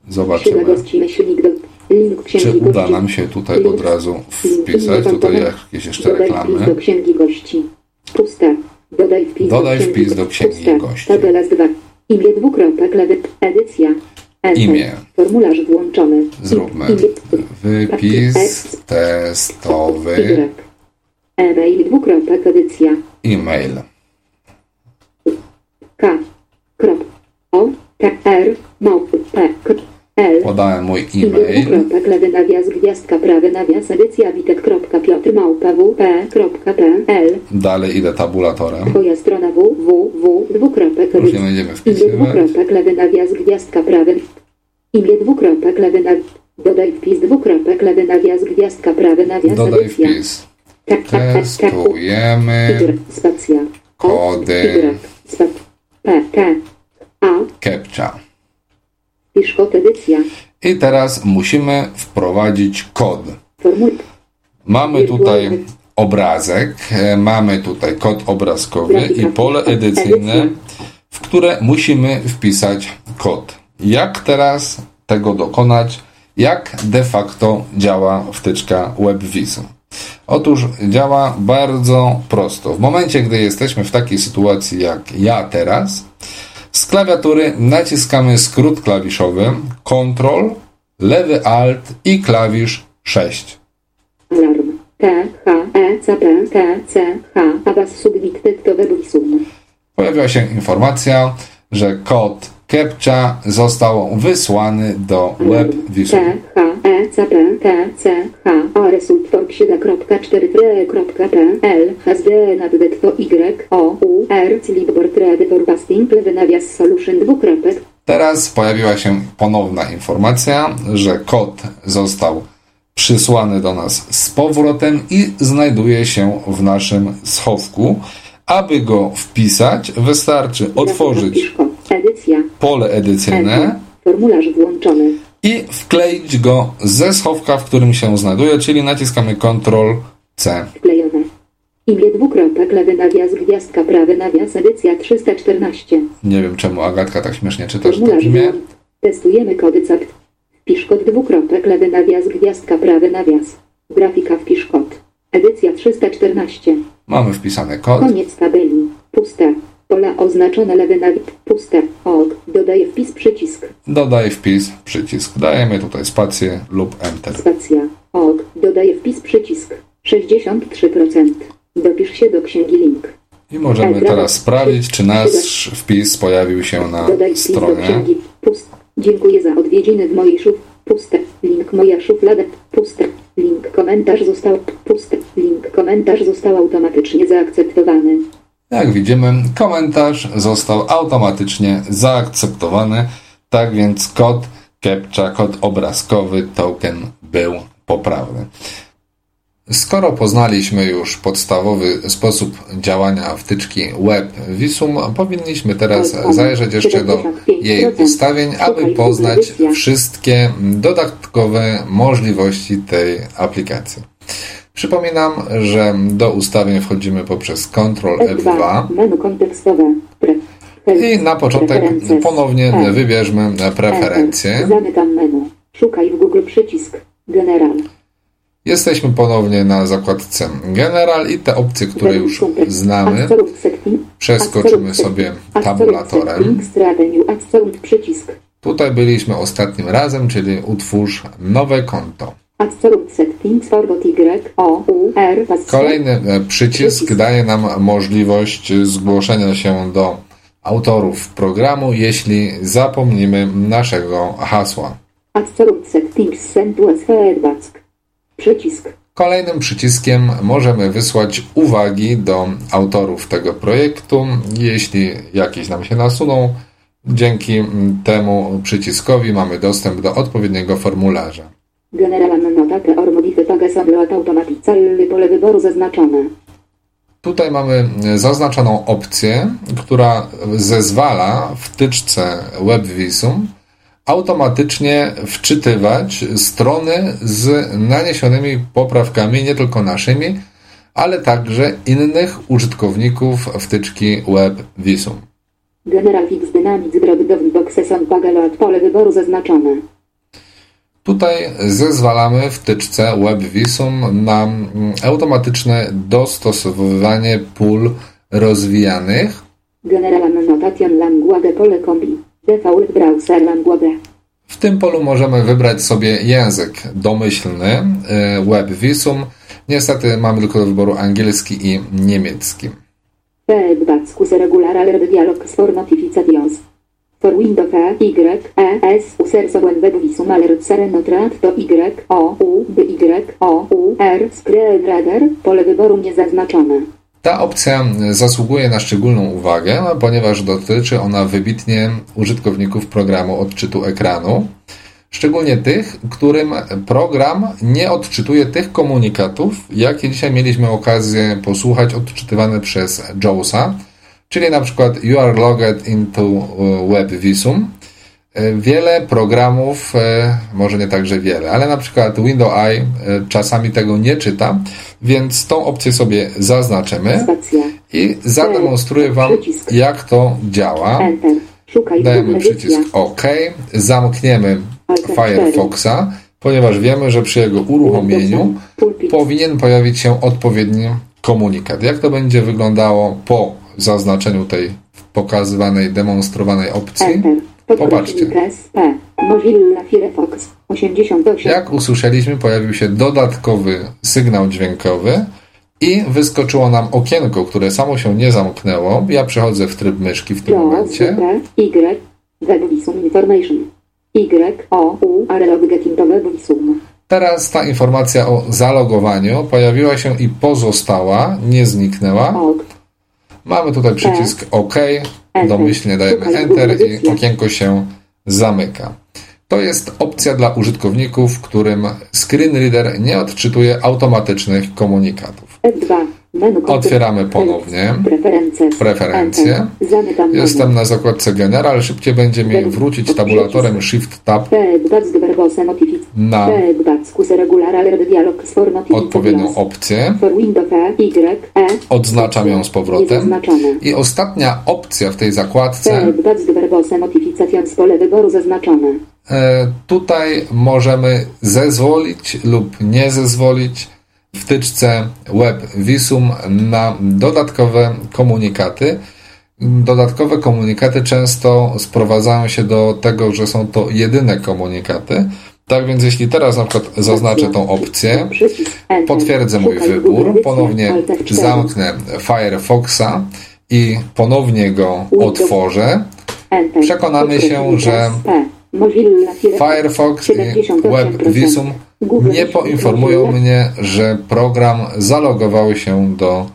Zobaczymy, gości myślnik do czy uda gości. nam się tutaj od razu wpisać. Tutaj jakieś jeszcze Dodaj wpis do reklamy. księgi gości. Puste. Dodaj wpis Dodaj do księgi wpis do księgi gości. Tabela z 2. Imię dwukropek lewy. Edycja. Enter. Imię. Formularz włączony. Zróbmy wypis testowy Y. E-mail dwukropek edycja. e-mail. K. Krop. O. K. R. Małp. P. L. Podałem mój e-mail. dwukropek lewy nawias gwiazdka prawy nawias edycja witek.piotr małpa wp.pl Dalej idę tabulatorem. Twoja strona www dwukropek Już nie będziemy wpisywać. dwukropek lewy nawias gwiazdka prawy. Imię dwukropek lewy nawias. Dodaj wpis dwukropek lewy nawias gwiazdka prawy nawias Dodaj edycja. wpis. Tak, tak, tak, tak. Testujemy spacja. Kody. P, K, A, CAPTCHA. I teraz musimy wprowadzić kod. Mamy tutaj obrazek, e, mamy tutaj kod obrazkowy i pole edycyjne, w które musimy wpisać kod. Jak teraz tego dokonać? Jak de facto działa wtyczka WebVisum? Otóż działa bardzo prosto. W momencie, gdy jesteśmy w takiej sytuacji jak ja teraz, z klawiatury naciskamy skrót klawiszowy Ctrl, lewy Alt i klawisz 6. Alarm. T, H, E, C, P, T, C, H, Abbas Submit Tektowe Buisum. Pojawia się informacja, że kod CAPTCHA został wysłany do WebVisum. T, H, E, C, P, T, C, H, A, result for 7.4.pl, HSD nad detto Y, O, U, R, Clipboard Ready for Basting, lewy nawias solution dwukropek, Teraz pojawiła się ponowna informacja, że kod został przysłany do nas z powrotem i znajduje się w naszym schowku. Aby go wpisać, wystarczy otworzyć. Edycja. pole edycyjne. Formularz włączony. i wkleić go ze schowka, w którym się znajduje, czyli naciskamy Ctrl C. Wklejone. Imię dwukropek, lewy nawias, gwiazdka, prawy nawias, edycja 314. Nie wiem czemu Agatka tak śmiesznie czytasz to Formularz imię. włącz. Testujemy kody CAPT. Wpisz kod dwukropek, lewy nawias, gwiazdka, prawy nawias. Grafika wpisz kod. Edycja 314. Mamy wpisany kod. Koniec tabeli. Puste. Pola oznaczone lewy nawias. Puste. Ok. Dodaję wpis przycisk. Dodaj wpis, przycisk. Dajemy tutaj spację lub Enter. Spacja. Ok. Dodaję wpis przycisk. 63%. Dopisz się do księgi link. I możemy teraz sprawdzić, czy nasz wpis pojawił się na Dodaj wpis do stronie. księgi. Pust. Dziękuję za odwiedziny w mojej szuf. Puste. Link moja szuflada. Puste. Link komentarz został. Puste. Link komentarz został automatycznie zaakceptowany. Jak widzimy, komentarz został automatycznie zaakceptowany, tak więc kod CAPTCHA, kod obrazkowy, token był poprawny. Skoro poznaliśmy już podstawowy sposób działania wtyczki Web Visum, powinniśmy teraz zajrzeć jeszcze do jej ustawień, aby poznać wszystkie dodatkowe możliwości tej aplikacji. Przypominam, że do ustawień wchodzimy poprzez Ctrl F2 F2. Menu kontekstowe. Pre. i na początek ponownie E. wybierzmy preferencje. Enter. Zamykam menu. Szukaj w Google przycisk. General. Jesteśmy ponownie na zakładce General i te opcje, które już znamy, przeskoczymy sobie tabulatorem. Tutaj byliśmy ostatnim razem, czyli utwórz nowe konto. Kolejny e, przycisk daje nam możliwość zgłoszenia się do autorów programu, jeśli zapomnimy naszego hasła. Przycisk. Kolejnym przyciskiem możemy wysłać uwagi do autorów tego projektu, jeśli jakieś nam się nasuną. Dzięki temu przyciskowi mamy dostęp do odpowiedniego formularza. Generalna notate or modify pages upload automatically. Pole wyboru zaznaczone. Tutaj mamy zaznaczoną opcję, która zezwala wtyczce WebVisum automatycznie wczytywać strony z naniesionymi poprawkami, nie tylko naszymi, Tutaj zezwalamy w tyczce Web Visum na mm, automatyczne dostosowywanie pól rozwijanych. General Annotation Language pole kombi. Default Browser Language. W tym polu możemy wybrać sobie język domyślny y, Web Visum. Niestety mamy tylko do wyboru angielski i niemiecki. Feedback regular alert dialogs for notifications. For Windows Y, E, S, users when web visum alert serenotrat to Y, O, U, B, Y, O, U, R, screen reader, pole wyboru niezaznaczone. Ta opcja zasługuje na szczególną uwagę, no, ponieważ dotyczy ona wybitnie użytkowników programu odczytu ekranu, szczególnie tych, którym program nie odczytuje tych komunikatów, jakie dzisiaj mieliśmy okazję posłuchać odczytywane przez JAWSa, czyli na przykład You are logged into Web Visum. Wiele programów, e, może nie także wiele, ale na przykład Windows Eye e, czasami tego nie czyta, więc tą opcję sobie zaznaczymy i zademonstruję Wam, jak to działa. Dajemy przycisk. OK, zamkniemy Firefoxa, ponieważ wiemy, że przy jego uruchomieniu powinien pojawić się odpowiedni komunikat. Jak to będzie wyglądało po zaznaczeniu tej pokazywanej, demonstrowanej opcji? Popatrzcie. Mozilla Firefox. 88. Jak usłyszeliśmy, pojawił się dodatkowy sygnał dźwiękowy i wyskoczyło nam okienko, które samo się nie zamknęło. Ja przechodzę w tryb myszki w tym momencie. Y, Information. Y, O, U. Teraz ta informacja o zalogowaniu pojawiła się i pozostała, nie zniknęła. Mamy tutaj przycisk OK, Enter. domyślnie dajemy Enter i okienko się zamyka. To jest opcja dla użytkowników, którym screen reader nie odczytuje automatycznych komunikatów. F2. Otwieramy ponownie. Preferencje. Jestem na zakładce General, szybciej będzie mi wrócić tabulatorem Shift Tab na odpowiednią opcję. Odznaczam ją z powrotem. I ostatnia opcja w tej zakładce. E, Tutaj możemy zezwolić lub nie zezwolić w tyczce Web Visum na dodatkowe komunikaty. Dodatkowe komunikaty często sprowadzają się do tego, że są to jedyne komunikaty. Tak więc jeśli teraz na przykład zaznaczę tą opcję, potwierdzę mój wybór, ponownie Alt F4. zamknę Firefoxa i ponownie go otworzę, przekonamy się, że Firefox i 78%. Web Visum Google nie poinformują mnie, że program zalogował się do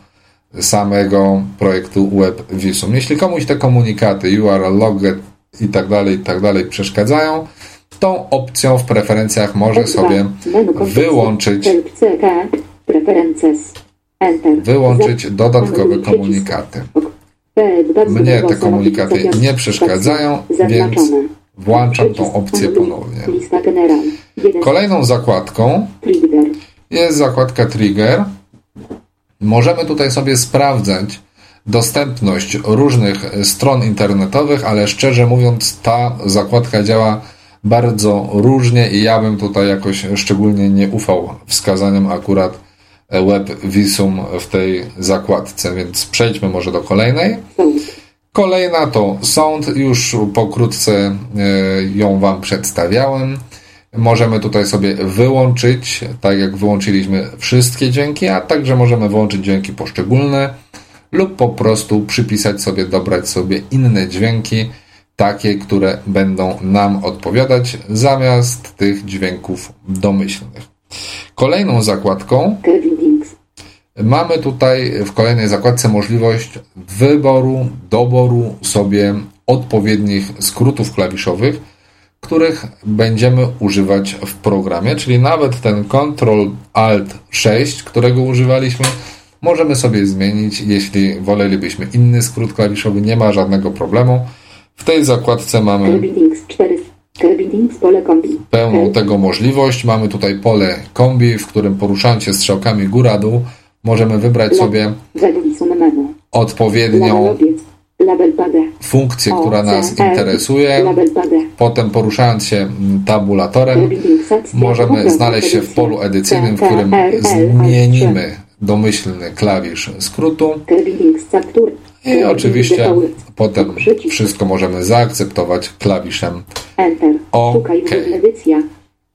samego projektu Web Visum. Jeśli komuś te komunikaty are logged i tak dalej, i tak dalej przeszkadzają, tą opcją w preferencjach może F2. sobie wyłączyć wyłączyć dodatkowe komunikaty. Mnie te komunikaty nie przeszkadzają, więc włączam tą opcję ponownie. Kolejną zakładką jest zakładka Trigger. Możemy tutaj sobie sprawdzać dostępność różnych stron internetowych, ale szczerze mówiąc, ta zakładka działa bardzo różnie i ja bym tutaj jakoś szczególnie nie ufał wskazaniom akurat Web Visum w tej zakładce, więc przejdźmy może do kolejnej. Kolejna to Sound, już pokrótce e, ją Wam przedstawiałem. Możemy tutaj sobie wyłączyć, tak jak wyłączyliśmy wszystkie dźwięki, a także możemy wyłączyć dźwięki poszczególne lub po prostu przypisać sobie, dobrać sobie inne dźwięki, takie, które będą nam odpowiadać zamiast tych dźwięków domyślnych. Kolejną zakładką. Mamy tutaj w kolejnej zakładce możliwość wyboru, doboru sobie odpowiednich skrótów klawiszowych, których będziemy używać w programie, czyli nawet ten Ctrl Alt 6, którego używaliśmy, możemy sobie zmienić, jeśli wolelibyśmy inny skrót klawiszowy, nie ma żadnego problemu. W tej zakładce mamy Kevin Dings 4. Kerbindings pole kombi. pełną tego możliwość. Mamy tutaj pole kombi, w którym poruszając się strzałkami góra-dół możemy wybrać sobie odpowiednią funkcję, która nas interesuje. Potem poruszając się tabulatorem możemy znaleźć się w polu edycyjnym, w którym zmienimy domyślny klawisz skrótu. I oczywiście potem wszystko możemy zaakceptować klawiszem. OK.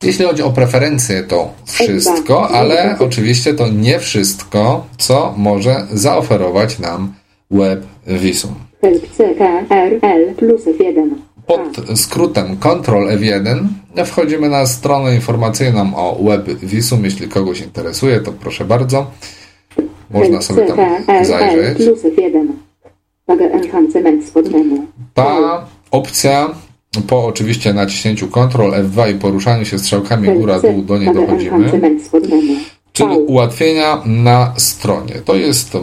Jeśli chodzi o preferencje, to wszystko, ale oczywiście to nie wszystko, co może zaoferować nam WebVisum. Help CKRL plus F1. Pod skrótem Ctrl F1 wchodzimy na stronę informacyjną o WebVisum. Jeśli kogoś interesuje, to proszę bardzo. Można sobie tam zajrzeć. plus F1. Paga enhancement spod menu. Ta opcja po oczywiście naciśnięciu Ctrl F2 i poruszaniu się strzałkami góra-dół do niej dochodzimy. Czyli ułatwienia na stronie. To jest y,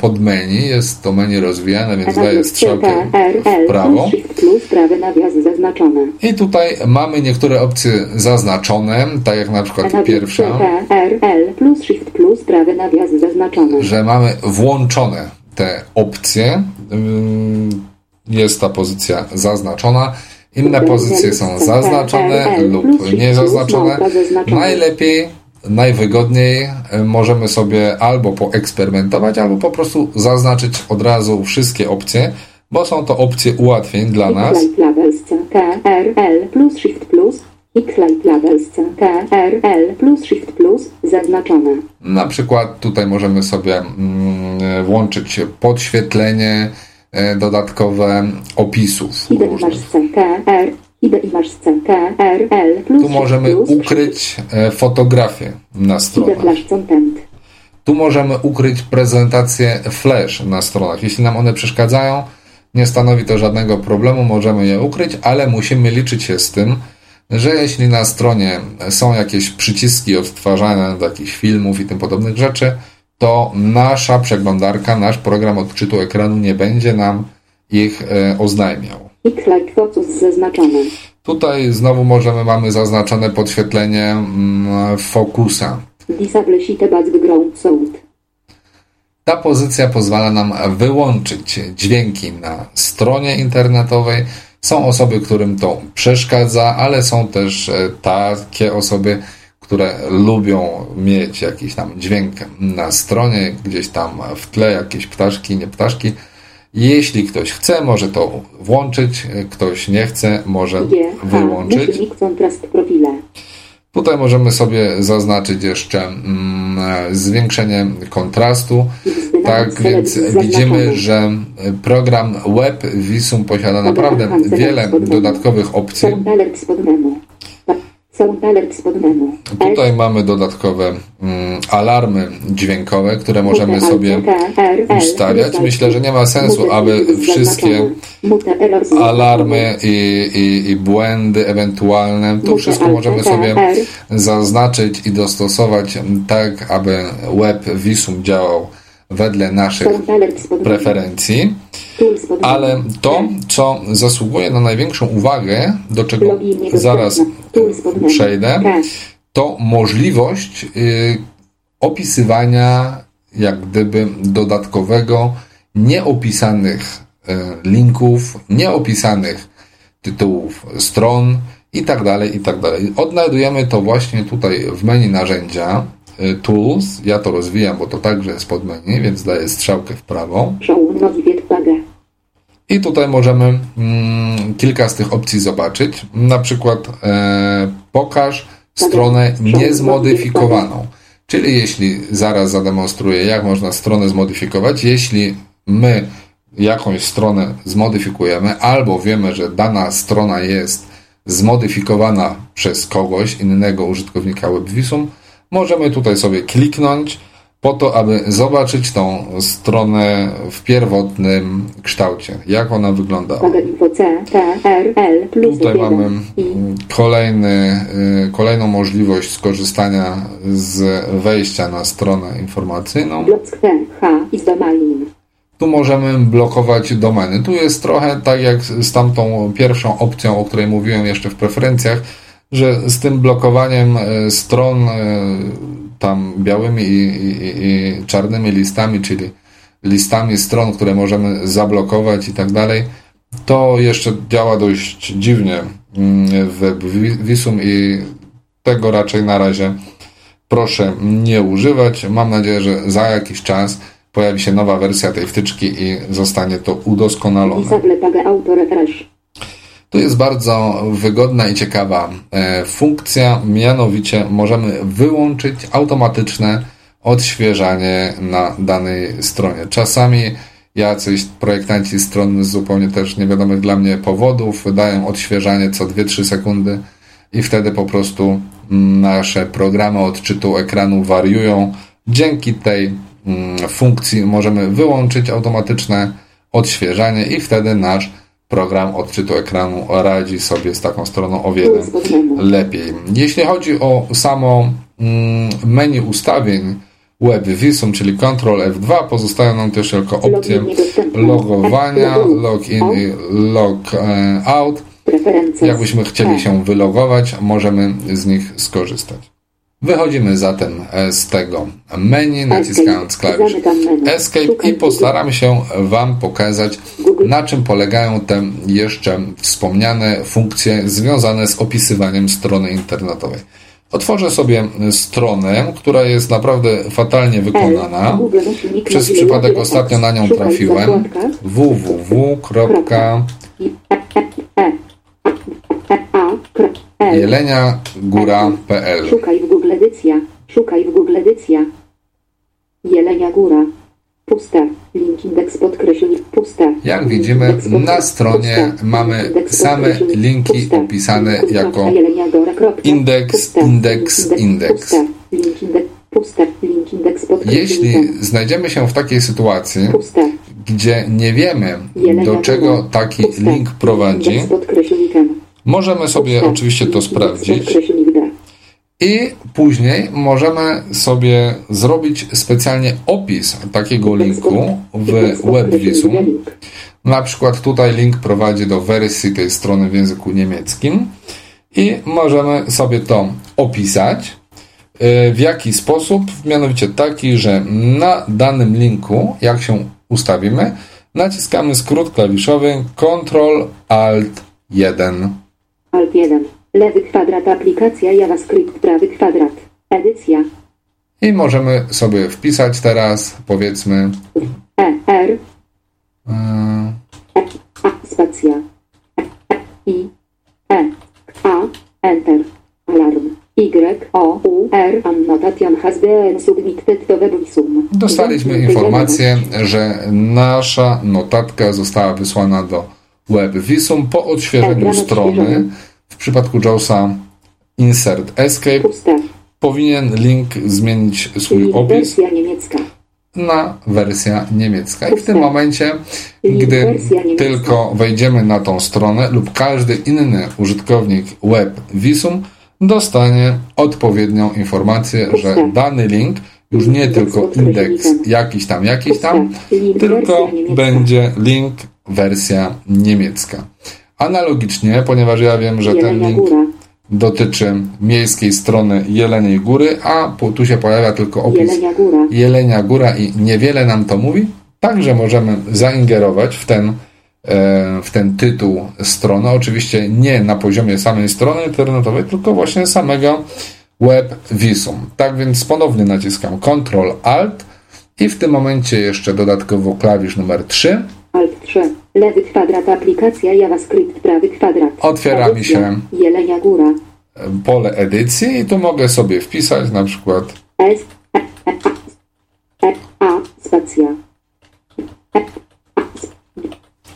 pod menu, jest to menu rozwijane, więc daje strzałkę w prawo. I tutaj mamy niektóre opcje zaznaczone, tak jak na przykład pierwsza, RL plus Shift plus prawy nawias zaznaczone. że mamy włączone te opcje. Jest ta pozycja zaznaczona. Inne pozycje są zaznaczone lub niezaznaczone. Najlepiej, najwygodniej y, możemy sobie albo poeksperymentować, albo po prostu zaznaczyć od razu wszystkie opcje, bo są to opcje ułatwień dla nas. KRL plus Shift plus Labels KRL plus Shift plus zaznaczone. Na przykład tutaj możemy sobie mm, włączyć podświetlenie e, dodatkowe opisów. Różnych. Tu możemy ukryć e, fotografię na stronach. flash content. Tu możemy ukryć prezentacje flash na stronach. Jeśli nam one przeszkadzają, nie stanowi to żadnego problemu, możemy je ukryć, ale musimy liczyć się z tym, że jeśli na stronie są jakieś przyciski odtwarzane do jakichś filmów i tym podobnych rzeczy, to nasza przeglądarka, nasz program odczytu ekranu nie będzie nam ich e, oznajmiał. X-Light Focus zaznaczone. Tutaj znowu możemy, mamy zaznaczone podświetlenie mm, fokusa. Disable sheet background sound. Ta pozycja pozwala nam wyłączyć dźwięki na stronie internetowej. Są osoby, którym to przeszkadza, ale są też e, takie osoby, które lubią mieć jakiś tam dźwięk na stronie, gdzieś tam w tle jakieś ptaszki, nie ptaszki. Jeśli ktoś chce, może to włączyć, ktoś nie chce, może G, H, wyłączyć. Tutaj możemy sobie zaznaczyć jeszcze mm, zwiększenie kontrastu. Tak więc widzimy, że program Web Visum posiada naprawdę wiele dodatkowych opcji. Sound alert spod menu. Tutaj mamy dodatkowe mm, alarmy dźwiękowe, które możemy sobie ustawiać. Myślę, że nie ma sensu, aby wszystkie alarmy i, i, i błędy ewentualne, to wszystko możemy sobie zaznaczyć i dostosować tak, aby Web Visum działał wedle naszych preferencji. Ale to, co zasługuje na największą uwagę, do czego zaraz przejdę, to możliwość y, opisywania jak gdyby dodatkowego, nieopisanych y, linków, nieopisanych tytułów stron i tak dalej, i tak dalej. Odnajdujemy to właśnie tutaj w menu narzędzia Tools. Ja to rozwijam, bo to także jest pod menu, więc daję strzałkę w prawo. I tutaj możemy mm, kilka z tych opcji zobaczyć. Na przykład e, pokaż stronę niezmodyfikowaną. Czyli jeśli zaraz zademonstruję, jak można stronę zmodyfikować, jeśli my jakąś stronę zmodyfikujemy, albo wiemy, że dana strona jest zmodyfikowana przez kogoś innego użytkownika WebVisum, możemy tutaj sobie kliknąć po to, aby zobaczyć tą stronę w pierwotnym kształcie, jak ona wygląda. Tutaj mamy kolejny, kolejną możliwość skorzystania z wejścia na stronę informacyjną. Tu możemy blokować domeny. Tu jest trochę tak jak z tamtą pierwszą opcją, o której mówiłem jeszcze w preferencjach, że z tym blokowaniem e, stron e, tam białymi i, i, i czarnymi listami, czyli listami stron, które możemy zablokować i tak dalej, to jeszcze działa dość dziwnie mm, w Visum i tego raczej na razie proszę nie używać. Mam nadzieję, że za jakiś czas pojawi się nowa wersja tej wtyczki i zostanie to udoskonalone. To jest bardzo wygodna i ciekawa e, funkcja, mianowicie możemy wyłączyć automatyczne odświeżanie na danej stronie. Czasami jacyś projektanci stron z zupełnie też niewiadomych dla mnie powodów wydają odświeżanie co 2-3 sekundy i wtedy po prostu mm, nasze programy odczytu ekranu wariują. Dzięki tej mm, funkcji możemy wyłączyć automatyczne odświeżanie i wtedy nasz program odczytu ekranu radzi sobie z taką stroną o wiele lepiej. Jeśli chodzi o samo mm, menu ustawień Web Visum, czyli Ctrl F2, pozostają nam też tylko opcje logowania, login i logout. Jakbyśmy chcieli się wylogować, możemy z nich skorzystać. Wychodzimy zatem e, z tego. Menu, naciskając klawisz. Escape i postaram się Wam pokazać, na czym polegają te jeszcze wspomniane funkcje związane z opisywaniem strony internetowej. Otworzę sobie stronę, która jest naprawdę fatalnie wykonana. Przez przypadek ostatnio na nią trafiłem. www jeleniagóra.pl Szukaj w Google edycja. Szukaj w Google edycja. Jelenia Góra. Pusta. Link indeks podkreślnik. Pusta. Jak widzimy na stronie mamy same linki opisane jako indeks, indeks, indeks. Jeśli znajdziemy się w takiej sytuacji, gdzie nie wiemy, do czego taki link prowadzi, Możemy sobie oczywiście to sprawdzić. I później możemy sobie zrobić specjalnie opis takiego linku w WebVisum. Na przykład tutaj link prowadzi do wersji tej strony w języku niemieckim i możemy sobie to opisać. Y, w jaki sposób? Mianowicie taki, że na danym linku, jak się ustawimy, naciskamy skrót klawiszowy Ctrl Alt 1. Alt 1. Lewy kwadrat aplikacja JavaScript prawy kwadrat. Edycja. I możemy sobie wpisać teraz powiedzmy E, R e, A, spacja I E A Enter Alarm Y O U R Annotation has been submitted to webvisum. Dostaliśmy informację, że nasza notatka została wysłana do WebVisum po odświeżeniu strony. W przypadku Jawsa Insert Escape. Powinien link zmienić swój opis na wersja niemiecka. I w tym momencie, gdy tylko wejdziemy na tą stronę lub każdy inny użytkownik WebVisum dostanie odpowiednią informację, że dany link już nie tylko indeks jakiś tam, jakiś tam, tylko będzie link wersja niemiecka. Analogicznie, ponieważ ja wiem, że ten link dotyczy miejskiej strony Jeleniej Góry, a tu się pojawia tylko opis Jelenia Góra. Jelenia Góra i niewiele nam to mówi, także możemy zaingerować w ten, e, w ten tytuł strony. Oczywiście nie na poziomie samej strony internetowej, tylko właśnie samego web visum. Tak więc ponownie naciskam Ctrl Alt i w tym momencie jeszcze dodatkowo klawisz numer 3 Alt 3. Lewy kwadrat aplikacja JavaScript prawy kwadrat. Otwiera mi się Jelenia Góra. Pole edycji i tu mogę sobie wpisać na przykład S e, e, e, A spacja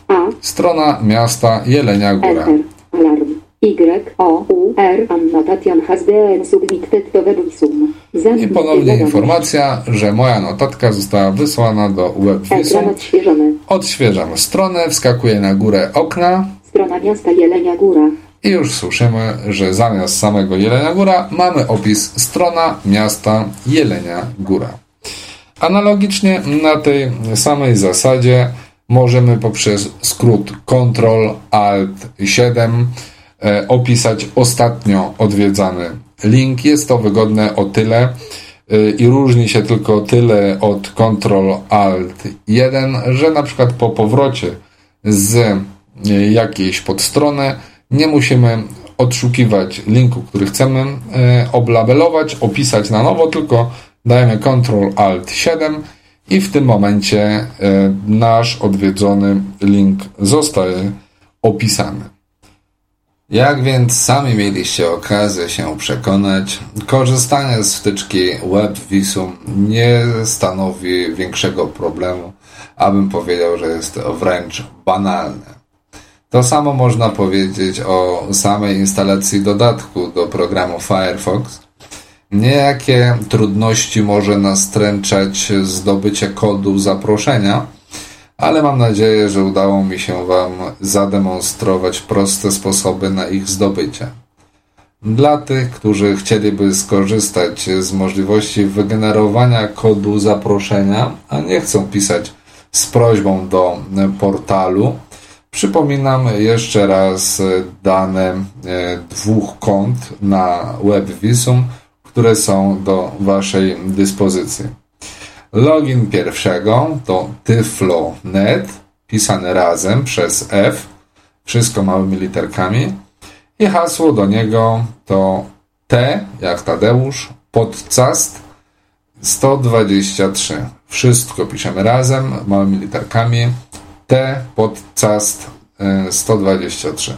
A Strona miasta Jelenia Góra. Alarm. Y O U R Annotation has been submitted to webvisum. I ponownie informacja, że moja notatka została wysłana do WebVisum. Odświeżam stronę, wskakuję na górę okna. Strona miasta Jelenia Góra. I już słyszymy, że zamiast samego Jelenia Góra mamy opis strona miasta Jelenia Góra. Analogicznie na tej samej zasadzie możemy poprzez skrót Ctrl Alt 7 e, opisać ostatnio odwiedzany link. Jest to wygodne o tyle i różni się tylko tyle od Ctrl Alt 1, że na przykład po powrocie z e, jakiejś podstrony nie musimy odszukiwać linku, który chcemy oblabelować, opisać na nowo, tylko dajemy Ctrl Alt 7 i w tym momencie e, nasz odwiedzony link zostaje opisany. Jak więc sami mieliście okazję się przekonać, korzystanie z wtyczki WebVisum nie stanowi większego problemu, abym powiedział, że jest wręcz banalne. To samo można powiedzieć o samej instalacji dodatku do programu Firefox, Niejakie trudności może nastręczać zdobycie kodu zaproszenia, ale mam nadzieję, że udało mi się Wam zademonstrować proste sposoby na ich zdobycie. Dla tych, którzy chcieliby skorzystać z możliwości wygenerowania kodu zaproszenia, a nie chcą pisać z prośbą do portalu, przypominam jeszcze raz dane e, dwóch kont na WebVisum – które są do Waszej dyspozycji. Login pierwszego to tyflo.net, pisane razem przez F, wszystko małymi literkami. I hasło do niego to T, jak Tadeusz, podcast 123. Wszystko piszemy razem, małymi literkami. T, podcast 123.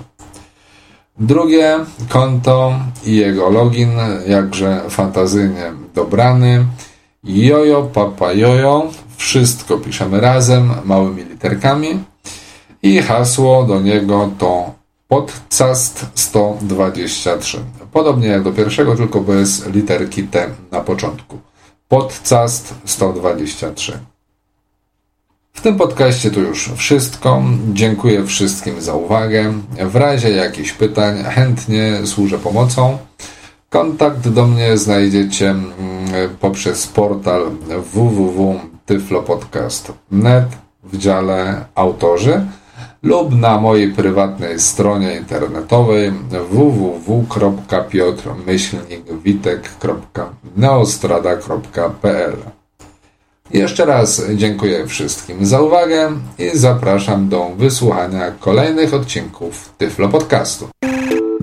Drugie konto i jego login, jakże fantazyjnie dobrany. Jojo, papa jojo, wszystko piszemy razem, małymi literkami. I hasło do niego to podcast 123. Podobnie jak do pierwszego, tylko bez literki T na początku. Podcast 123. W tym podcaście to już wszystko. Dziękuję wszystkim za uwagę. W razie jakichś pytań chętnie służę pomocą. Kontakt do mnie znajdziecie mm, poprzez portal www.tyflopodcast.net w dziale autorzy lub na mojej prywatnej stronie internetowej www.piotrmyślnikwitek.neostrada.pl jeszcze raz dziękuję wszystkim za uwagę i zapraszam do wysłuchania kolejnych odcinków Tyflo Podcastu.